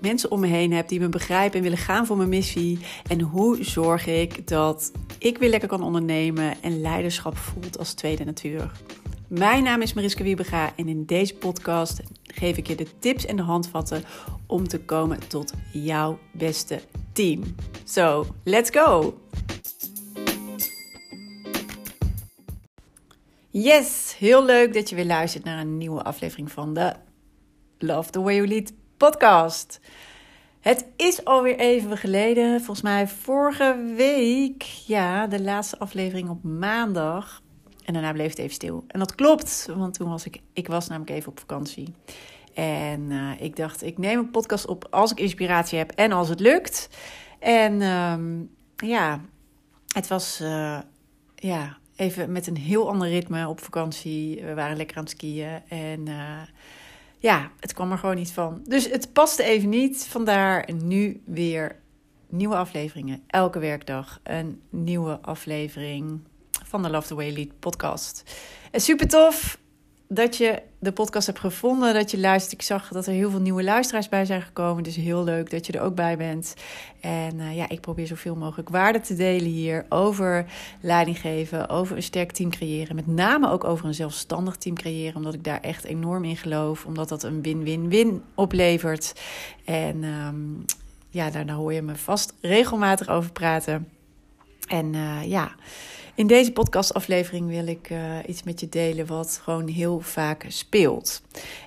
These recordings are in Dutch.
mensen om me heen heb die me begrijpen en willen gaan voor mijn missie? En hoe zorg ik dat ik weer lekker kan ondernemen en leiderschap voelt als tweede natuur? Mijn naam is Mariska Wiebega en in deze podcast geef ik je de tips en de handvatten om te komen tot jouw beste team. So, let's go! Yes, heel leuk dat je weer luistert naar een nieuwe aflevering van de Love the Way You Lead podcast. Het is alweer even geleden, volgens mij vorige week, ja, de laatste aflevering op maandag. En daarna bleef het even stil. En dat klopt, want toen was ik, ik was namelijk even op vakantie. En uh, ik dacht, ik neem een podcast op als ik inspiratie heb en als het lukt. En um, ja, het was uh, ja, even met een heel ander ritme op vakantie. We waren lekker aan het skiën en uh, ja, het kwam er gewoon niet van. Dus het paste even niet. Vandaar nu weer nieuwe afleveringen. Elke werkdag een nieuwe aflevering van de Love the Way Lead podcast. En super tof dat je de podcast hebt gevonden, dat je luistert. Ik zag dat er heel veel nieuwe luisteraars bij zijn gekomen. Dus heel leuk dat je er ook bij bent. En uh, ja, ik probeer zoveel mogelijk waarde te delen hier over leiding geven, over een sterk team creëren. Met name ook over een zelfstandig team creëren, omdat ik daar echt enorm in geloof. Omdat dat een win-win-win oplevert. En um, ja, daar, daar hoor je me vast regelmatig over praten. En uh, ja. In deze podcastaflevering wil ik uh, iets met je delen wat gewoon heel vaak speelt.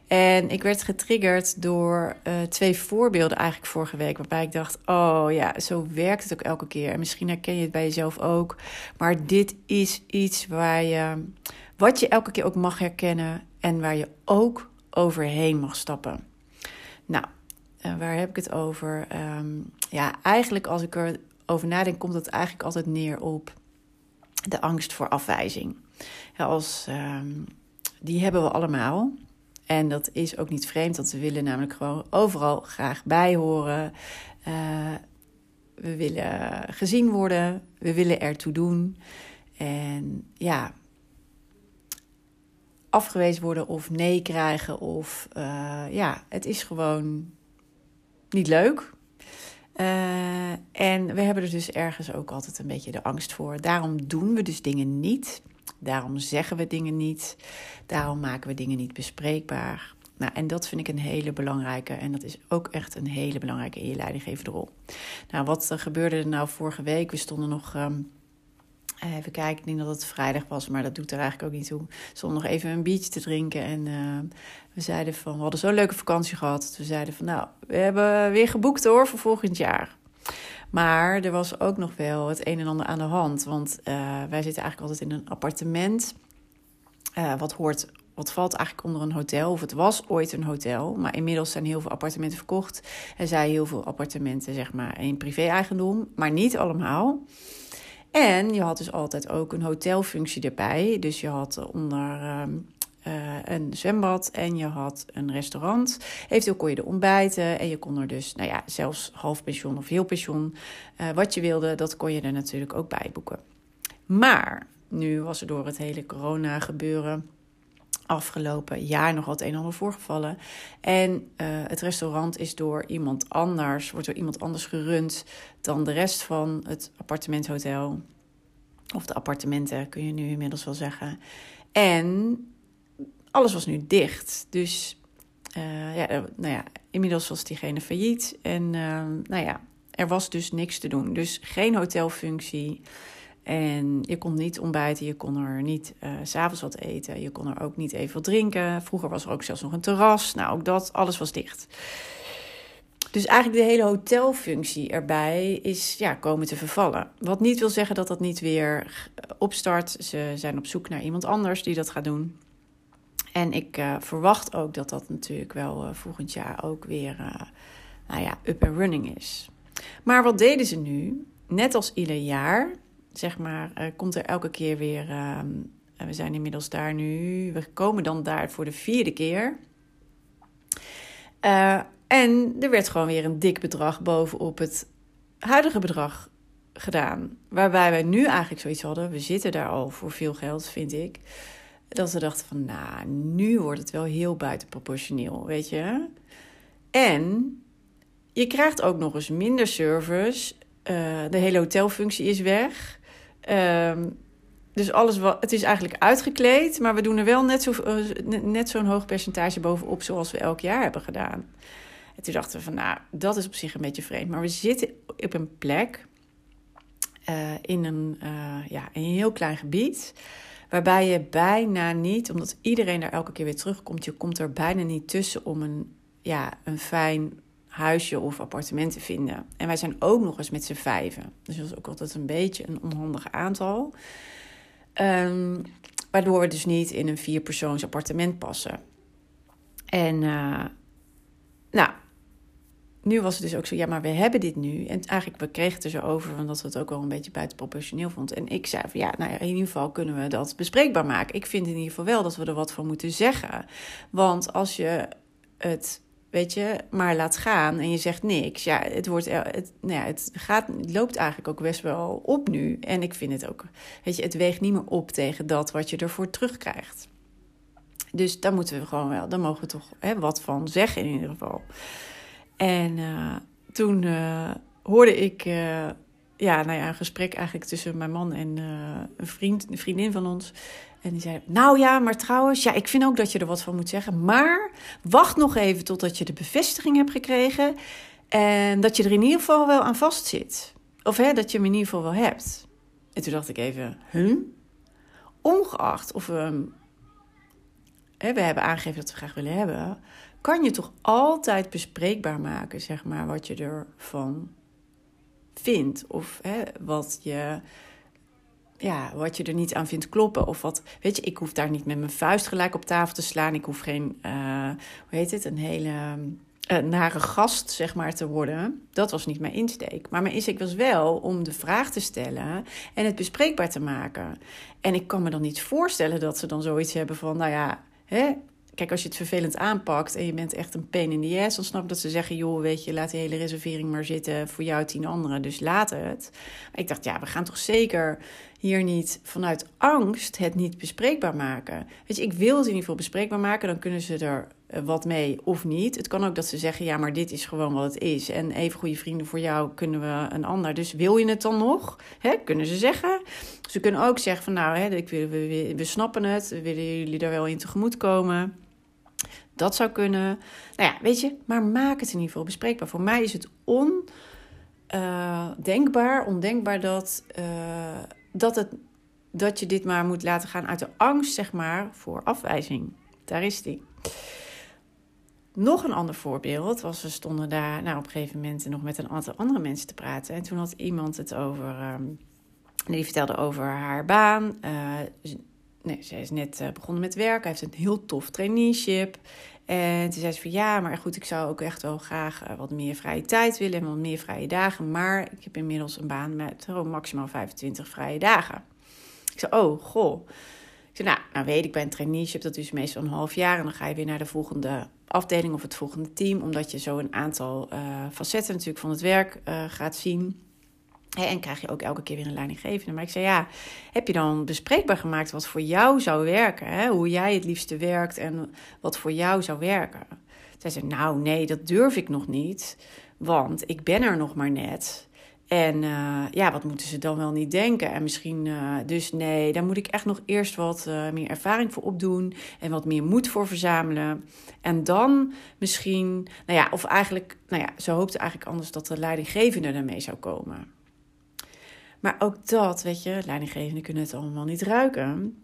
En ik werd getriggerd door uh, twee voorbeelden eigenlijk vorige week, waarbij ik dacht: oh ja, zo werkt het ook elke keer. En misschien herken je het bij jezelf ook. Maar dit is iets waar je, wat je elke keer ook mag herkennen en waar je ook overheen mag stappen. Nou, uh, waar heb ik het over? Um, ja, eigenlijk als ik erover nadenk, komt het eigenlijk altijd neer op de angst voor afwijzing. Als, um, die hebben we allemaal. En dat is ook niet vreemd, want we willen namelijk gewoon overal graag bij horen. Uh, we willen gezien worden, we willen ertoe doen. En ja, afgewezen worden of nee krijgen of uh, ja, het is gewoon niet leuk. Uh, en we hebben er dus ergens ook altijd een beetje de angst voor. Daarom doen we dus dingen niet. Daarom zeggen we dingen niet. Daarom maken we dingen niet bespreekbaar. Nou, en dat vind ik een hele belangrijke. En dat is ook echt een hele belangrijke in je leidinggevende rol. Nou, wat gebeurde er nou vorige week? We stonden nog. Um, Even kijken, ik denk dat het vrijdag was, maar dat doet er eigenlijk ook niet toe. Stonden nog even een biertje te drinken en uh, we zeiden van, we hadden zo'n leuke vakantie gehad. We zeiden van, nou, we hebben weer geboekt hoor voor volgend jaar. Maar er was ook nog wel het een en ander aan de hand. Want uh, wij zitten eigenlijk altijd in een appartement. Wat hoort, wat valt eigenlijk onder een hotel. Of het was ooit een hotel. Maar inmiddels zijn heel veel appartementen verkocht. Er zijn heel veel appartementen, zeg maar, in privé-eigendom. Maar niet allemaal. En je had dus altijd ook een hotelfunctie erbij. Dus je had onder um, uh, een zwembad en je had een restaurant. Eventueel kon je er ontbijten en je kon er dus, nou ja, zelfs half pensioen of heel pensioen. Uh, wat je wilde, dat kon je er natuurlijk ook bij boeken. Maar nu was er door het hele corona gebeuren afgelopen jaar nog wat een en ander voorgevallen. En uh, het restaurant is door iemand anders, wordt door iemand anders gerund dan de rest van het appartementhotel. Of de appartementen, kun je nu inmiddels wel zeggen. En alles was nu dicht. Dus uh, ja, nou ja, inmiddels was diegene failliet. En uh, nou ja, er was dus niks te doen. Dus geen hotelfunctie. En je kon niet ontbijten, je kon er niet uh, s'avonds wat eten, je kon er ook niet even wat drinken. Vroeger was er ook zelfs nog een terras. Nou, ook dat, alles was dicht. Dus eigenlijk de hele hotelfunctie erbij is ja, komen te vervallen. Wat niet wil zeggen dat dat niet weer opstart. Ze zijn op zoek naar iemand anders die dat gaat doen. En ik uh, verwacht ook dat dat natuurlijk wel uh, volgend jaar ook weer nou ja, up and running is. Maar wat deden ze nu? Net als ieder jaar zeg maar, uh, komt er elke keer weer. Uh, we zijn inmiddels daar nu. We komen dan daar voor de vierde keer. Uh, en er werd gewoon weer een dik bedrag bovenop het huidige bedrag gedaan. Waarbij wij nu eigenlijk zoiets hadden. We zitten daar al voor veel geld, vind ik. Dat we dachten van, nou, nu wordt het wel heel buitenproportioneel, weet je. En je krijgt ook nog eens minder service. Uh, de hele hotelfunctie is weg. Uh, dus alles wat, het is eigenlijk uitgekleed, maar we doen er wel net, zo, uh, net zo'n hoog percentage bovenop zoals we elk jaar hebben gedaan. En toen dachten we van, nou, dat is op zich een beetje vreemd. Maar we zitten op een plek uh, in een, ja, een heel klein gebied. Waarbij je bijna niet, omdat iedereen daar elke keer weer terugkomt, je komt er bijna niet tussen om een, ja, een fijn huisje of appartement te vinden. En wij zijn ook nog eens met z'n vijven. Dus dat is ook altijd een beetje een onhandig aantal. Um, waardoor we dus niet in een vierpersoons appartement passen. En uh, nou, nu was het dus ook zo, ja, maar we hebben dit nu. En eigenlijk, we kregen het er zo over, omdat we het ook wel een beetje buitenproportioneel vonden. En ik zei van, ja, nou ja, in ieder geval kunnen we dat bespreekbaar maken. Ik vind in ieder geval wel dat we er wat van moeten zeggen. Want als je het weet je, maar laat gaan en je zegt niks. Ja, het, wordt, het, nou ja, het, gaat, loopt eigenlijk ook best wel op nu. En ik vind het ook, weet je, het weegt niet meer op tegen dat wat je ervoor terugkrijgt. Dus daar moeten we gewoon wel, daar mogen we toch hè, wat van zeggen in ieder geval. En uh, toen uh, hoorde ik uh, ja, nou ja, een gesprek eigenlijk tussen mijn man en een, vriend, een vriendin van ons. En die zei: Nou ja, maar trouwens, ja, ik vind ook dat je er wat van moet zeggen. Maar wacht nog even totdat je de bevestiging hebt gekregen. En dat je er in ieder geval wel aan vast zit. Of hè, dat je hem in ieder geval wel hebt. En toen dacht ik even: Huh? Ongeacht of we. Hè, we hebben aangegeven dat we graag willen hebben. Kan je toch altijd bespreekbaar maken, zeg maar, wat je ervan vindt. Of hè, wat je ja, wat je er niet aan vindt kloppen. Of wat, weet je, ik hoef daar niet met mijn vuist gelijk op tafel te slaan. Ik hoef geen, uh, hoe heet het, een hele uh, nare gast, zeg maar, te worden. Dat was niet mijn insteek. Maar mijn insteek was wel om de vraag te stellen en het bespreekbaar te maken. En ik kan me dan niet voorstellen dat ze dan zoiets hebben van, nou ja, hè, Kijk, als je het vervelend aanpakt en je bent echt een pain in the ass, dan snap ik dat ze zeggen: joh, weet je, laat die hele reservering maar zitten voor jou tien anderen, dus laat het. Ik dacht, ja, we gaan toch zeker hier niet vanuit angst het niet bespreekbaar maken. Weet je, ik wil het in ieder geval bespreekbaar maken, dan kunnen ze er wat mee of niet. Het kan ook dat ze zeggen: ja, maar dit is gewoon wat het is. En even goede vrienden voor jou kunnen we een ander. Dus wil je het dan nog? Hè, kunnen ze zeggen. Ze kunnen ook zeggen: van nou, hè, ik wil, we, we snappen het, we willen jullie daar wel in tegemoet komen. Dat zou kunnen. Nou ja, weet je, maar maak het in ieder geval bespreekbaar. Voor mij is het ondenkbaar, uh, ondenkbaar dat, uh, dat, het, dat je dit maar moet laten gaan uit de angst, zeg maar, voor afwijzing. Daar is die. Nog een ander voorbeeld was, we stonden daar nou, op een gegeven moment nog met een aantal andere mensen te praten. En toen had iemand het over, um, die vertelde over haar baan. Uh, nee, zij is net uh, begonnen met werk. Hij heeft een heel tof traineeship. En toen zei ze van ja, maar goed, ik zou ook echt wel graag uh, wat meer vrije tijd willen en wat meer vrije dagen. Maar ik heb inmiddels een baan met oh, maximaal 25 vrije dagen. Ik zei, oh, goh. Ik zei, nou, nou weet ik, bij een traineeship, dat is meestal een half jaar. En dan ga je weer naar de volgende afdeling of het volgende team. Omdat je zo een aantal uh, facetten natuurlijk van het werk uh, gaat zien. En krijg je ook elke keer weer een leidinggevende. Maar ik zei, ja, heb je dan bespreekbaar gemaakt wat voor jou zou werken? Hè? Hoe jij het liefste werkt en wat voor jou zou werken? Zij zei, nou nee, dat durf ik nog niet. Want ik ben er nog maar net. En uh, ja, wat moeten ze dan wel niet denken? En misschien, uh, dus nee, daar moet ik echt nog eerst wat uh, meer ervaring voor opdoen. En wat meer moed voor verzamelen. En dan misschien, nou ja, of eigenlijk, nou ja, ze hoopte eigenlijk anders dat de leidinggevende ermee zou komen. Maar ook dat, weet je, leidinggevenden kunnen het allemaal niet ruiken.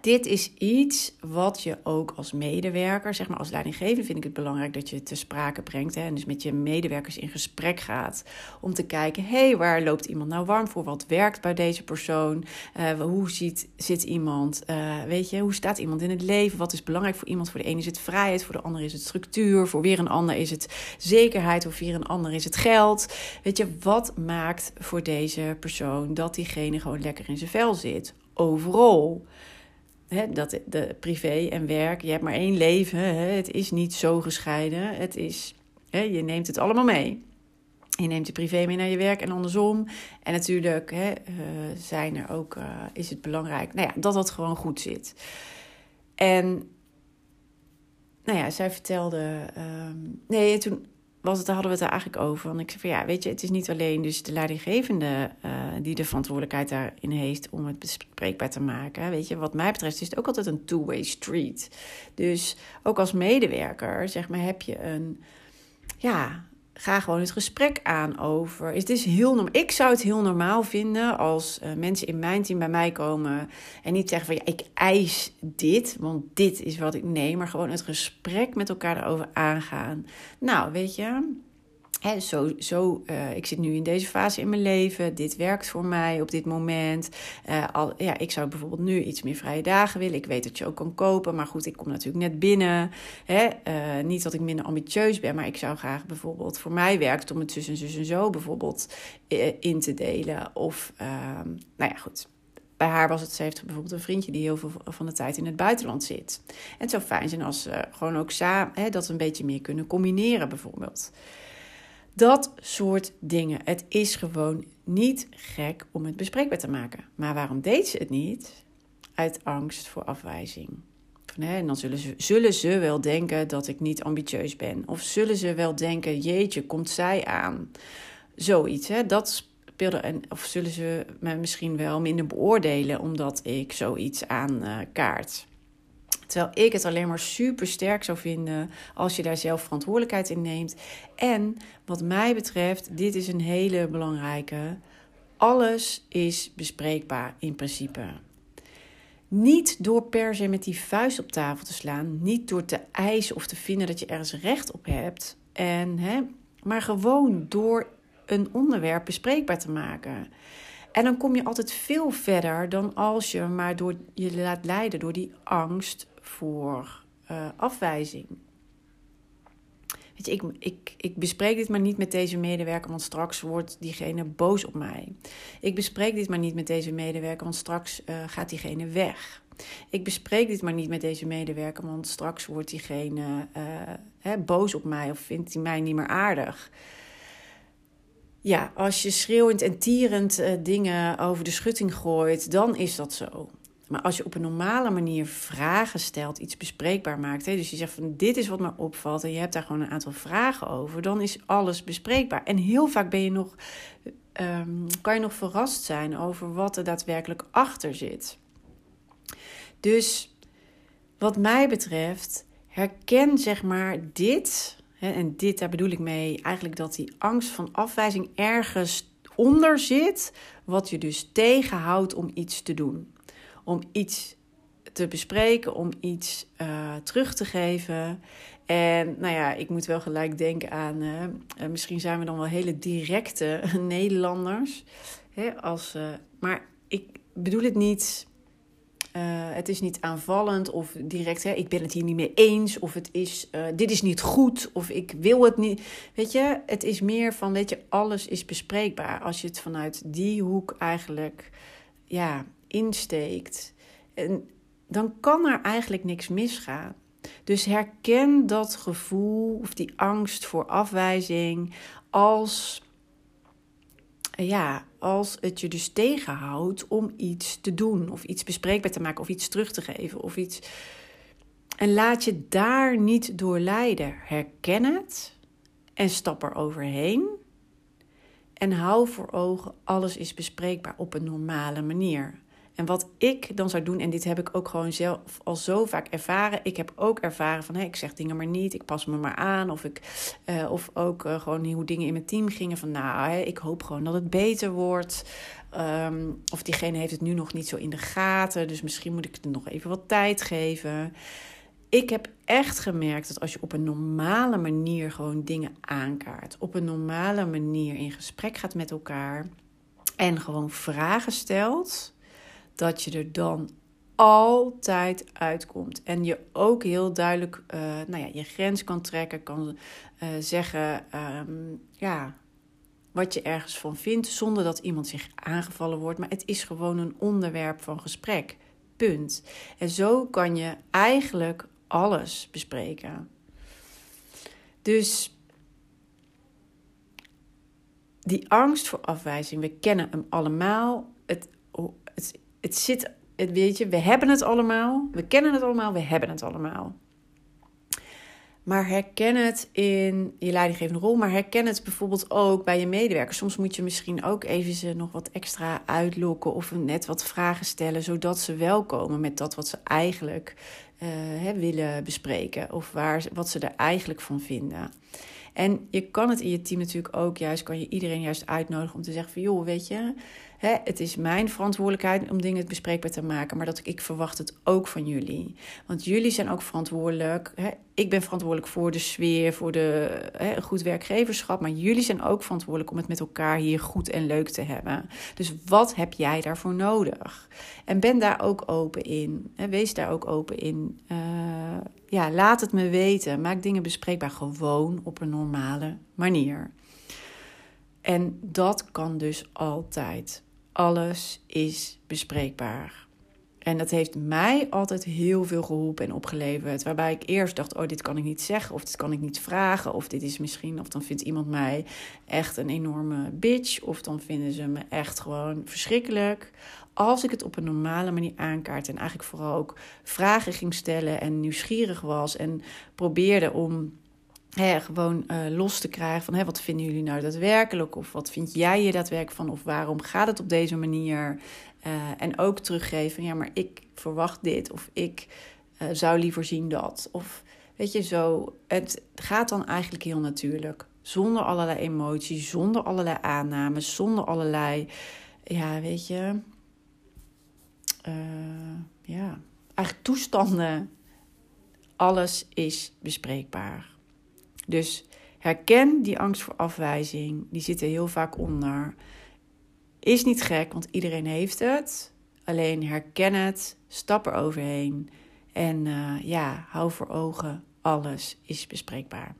Dit is iets wat je ook als medewerker, zeg maar als leidinggevende, vind ik het belangrijk dat je te sprake brengt. Hè, en dus met je medewerkers in gesprek gaat om te kijken: hé, hey, waar loopt iemand nou warm voor? Wat werkt bij deze persoon? Uh, hoe ziet, zit iemand? Uh, weet je, hoe staat iemand in het leven? Wat is belangrijk voor iemand? Voor de ene is het vrijheid, voor de ander is het structuur, voor weer een ander is het zekerheid, of weer een ander is het geld. Weet je, wat maakt voor deze persoon dat diegene gewoon lekker in zijn vel zit? Overal dat de privé en werk, je hebt maar één leven. het is niet zo gescheiden. Het is, je neemt het allemaal mee. Je neemt je privé mee naar je werk en andersom. En natuurlijk uh, zijn er ook, uh, is het belangrijk nou ja, dat dat gewoon goed zit. En nou ja, zij vertelde. Ehm, nee, toen was het, hadden we het er eigenlijk over. Want ik zei van ja, weet je, het is niet alleen dus de leidinggevende uh, die de verantwoordelijkheid daarin heeft om het bespreekbaar te maken. Weet je, wat mij betreft is het ook altijd een two-way street. Dus ook als medewerker, zeg maar, heb je een ja, ga gewoon het gesprek aan over. Het is heel normaal. Ik zou het heel normaal vinden als uh, mensen in mijn team bij mij komen en niet zeggen van ja, ik eis dit, want dit is wat ik neem, maar gewoon het gesprek met elkaar erover aangaan. Nou, weet je, He, zo, zo uh, ik zit nu in deze fase in mijn leven. Dit werkt voor mij op dit moment. Uh, al, ja, ik zou bijvoorbeeld nu iets meer vrije dagen willen. Ik weet dat je ook kan kopen. Maar goed, ik kom natuurlijk net binnen. He, uh, niet dat ik minder ambitieus ben. Maar ik zou graag bijvoorbeeld... Voor mij werkt om het zus en zus en zo bijvoorbeeld in te delen. Of, ehm, nou ja, goed bij haar was het, ze heeft bijvoorbeeld een vriendje die heel veel van de tijd in het buitenland zit. En het zou fijn zijn als ze gewoon ook samen hè, dat een beetje meer kunnen combineren, bijvoorbeeld. Dat soort dingen. Het is gewoon niet gek om het bespreekbaar te maken. Maar waarom deed ze het niet? Uit angst voor afwijzing. En dan zullen ze, zullen ze wel denken dat ik niet ambitieus ben. Of zullen ze wel denken, jeetje, komt zij aan? Zoiets, hè? dat speelde. Of zullen ze me misschien wel minder beoordelen omdat ik zoiets aan uh, kaart. Terwijl ik het alleen maar super sterk zou vinden als je daar zelf verantwoordelijkheid in neemt. En wat mij betreft, dit is een hele belangrijke. Alles is bespreekbaar in principe. Niet door per se met die vuist op tafel te slaan, niet door te eisen of te vinden dat je ergens recht op hebt, en, hè, maar gewoon door een onderwerp bespreekbaar te maken. En dan kom je altijd veel verder dan als je maar door je laat leiden door die angst voor uh, afwijzing. Weet je, ik, ik, ik bespreek dit maar niet met deze medewerker, want straks wordt diegene boos op mij. Ik bespreek dit maar niet met deze medewerker, want straks uh, gaat diegene weg. Ik bespreek dit maar niet met deze medewerker, want straks wordt diegene uh, hè, boos op mij of vindt hij mij niet meer aardig. Ja, als je schreeuwend en tierend dingen over de schutting gooit, dan is dat zo. Maar als je op een normale manier vragen stelt, iets bespreekbaar maakt, hè, dus je zegt van dit is wat me opvalt en je hebt daar gewoon een aantal vragen over, dan is alles bespreekbaar. En heel vaak ben je nog, um, kan je nog verrast zijn over wat er daadwerkelijk achter zit. Dus wat mij betreft, herken zeg maar dit, hè, en dit daar bedoel ik mee, eigenlijk dat die angst van afwijzing ergens onder zit, wat je dus tegenhoudt om iets te doen om iets te bespreken, om iets uh, terug te geven. En nou ja, ik moet wel gelijk denken aan, uh, misschien zijn we dan wel hele directe Nederlanders. Hè, als, maar ik bedoel het niet, het is niet aanvallend of direct, hè, ik ben het hier niet mee eens. Of het is, dit is niet goed of ik wil het niet. Weet je, het is meer van, weet je, alles is bespreekbaar. Als je het vanuit die hoek eigenlijk, ja, insteekt. En dan kan er eigenlijk niks misgaan. Dus herken dat gevoel of die angst voor afwijzing als, ja, als het je dus tegenhoudt om iets te doen of iets bespreekbaar te maken of iets terug te geven of iets. En laat je daar niet door leiden. Herken het en stap er overheen. En hou voor ogen, alles is bespreekbaar op een normale manier. En wat ik dan zou doen, en dit heb ik ook gewoon zelf al zo vaak ervaren. Ik heb ook ervaren van, hé, ik zeg dingen maar niet, ik pas me maar aan. Of, ik, uh, of ook uh, gewoon hoe dingen in mijn team gingen. Van, nou, ik hoop gewoon dat het beter wordt. Um, of diegene heeft het nu nog niet zo in de gaten, dus misschien moet ik het nog even wat tijd geven. Ik heb echt gemerkt dat als je op een normale manier gewoon dingen aankaart, op een normale manier in gesprek gaat met elkaar en gewoon vragen stelt, dat je er dan altijd uitkomt. En je ook heel duidelijk uh, nou ja, je grens kan trekken, kan uh, zeggen um, ja, wat je ergens van vindt, zonder dat iemand zich aangevallen wordt. Maar het is gewoon een onderwerp van gesprek. Punt. En zo kan je eigenlijk alles bespreken. Dus die angst voor afwijzing, we kennen hem allemaal. Het, het, zit, weet je, we hebben het allemaal. We kennen het allemaal, we hebben het allemaal. Maar herken het in je leidinggevende rol, maar herken het bijvoorbeeld ook bij je medewerkers. Soms moet je misschien ook even ze nog wat extra uitlokken of net wat vragen stellen, zodat ze wel komen met dat wat ze eigenlijk uh, willen bespreken of waar, wat ze er eigenlijk van vinden. En je kan het in je team natuurlijk ook juist, kan je iedereen juist uitnodigen om te zeggen van joh, weet je, hè, het is mijn verantwoordelijkheid om dingen bespreekbaar te maken, maar dat ik verwacht het ook van jullie. Want jullie zijn ook verantwoordelijk. Hè, ik ben verantwoordelijk voor de sfeer, voor de hè, goed werkgeverschap, maar jullie zijn ook verantwoordelijk om het met elkaar hier goed en leuk te hebben. Dus wat heb jij daarvoor nodig? En ben daar ook open in. Hè, wees daar ook open in. Uh, ja, laat het me weten. Maak dingen bespreekbaar gewoon op een normale manier. En dat kan dus altijd. Alles is bespreekbaar. En dat heeft mij altijd heel veel geholpen en opgeleverd. Waarbij ik eerst dacht: oh, dit kan ik niet zeggen, of dit kan ik niet vragen, of dit is misschien, of dan vindt iemand mij echt een enorme bitch, of dan vinden ze me echt gewoon verschrikkelijk. Als ik het op een normale manier aankaart en eigenlijk vooral ook vragen ging stellen en nieuwsgierig was en probeerde om Gewoon uh, los te krijgen van hè, wat vinden jullie nou daadwerkelijk? Of wat vind jij je daadwerkelijk van? Of waarom gaat het op deze manier? Uh, en ook teruggeven, ja, maar ik verwacht dit. Of ik uh, zou liever zien dat. Of weet je zo, het gaat dan eigenlijk heel natuurlijk. Zonder allerlei emoties, zonder allerlei aannames, zonder allerlei, ja, weet je, ja, eigenlijk toestanden. Alles is bespreekbaar. Dus herken die angst voor afwijzing. Die zit er heel vaak onder. Is niet gek, want iedereen heeft het. Alleen herken het, stap er overheen. En uh, ja, hou voor ogen, alles is bespreekbaar.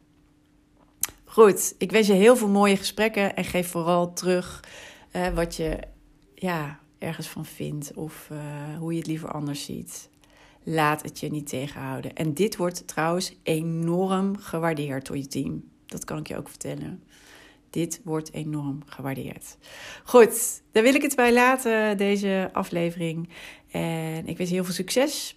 Goed, ik wens je heel veel mooie gesprekken en geef vooral terug uh, wat je ja, ergens van vindt of uh, hoe je het liever anders ziet. Laat het je niet tegenhouden. En dit wordt trouwens enorm gewaardeerd door je team. Dat kan ik je ook vertellen. Dit wordt enorm gewaardeerd. Goed, daar wil ik het bij laten, deze aflevering. En ik wens je heel veel succes.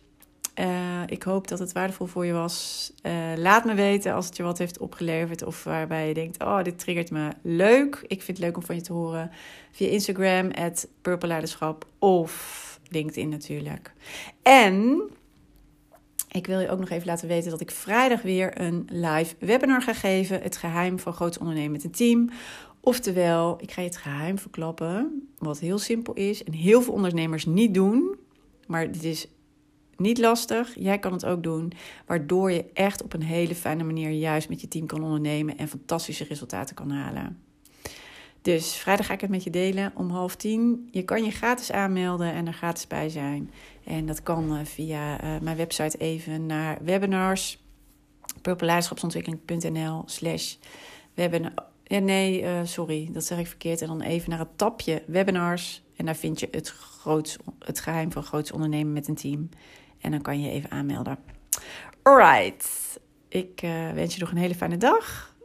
Uh, ik hoop dat het waardevol voor je was. Uh, laat me weten als het je wat heeft opgeleverd. Of waarbij je denkt: Oh, dit triggert me leuk. Ik vind het leuk om van je te horen. Via Instagram, Purple Of LinkedIn natuurlijk. En ik wil je ook nog even laten weten dat ik vrijdag weer een live webinar ga geven. Het geheim van groots ondernemen met een team. Oftewel, ik ga je het geheim verklappen. Wat heel simpel is en heel veel ondernemers niet doen. Maar dit is niet lastig. Jij kan het ook doen. Waardoor je echt op een hele fijne manier juist met je team kan ondernemen en fantastische resultaten kan halen. Dus vrijdag ga ik het met je delen om half tien. Je kan je gratis aanmelden en er gratis bij zijn. En dat kan uh, via uh, mijn website even naar webinars. purpleiderschapsontwikkeling.nl slash webinar. Ja, nee, uh, sorry, dat zeg ik verkeerd. En dan even naar het tapje webinars. En daar vind je het, groots, het geheim van groots ondernemen met een team. En dan kan je even aanmelden. Alright. Ik wens je nog een hele fijne dag.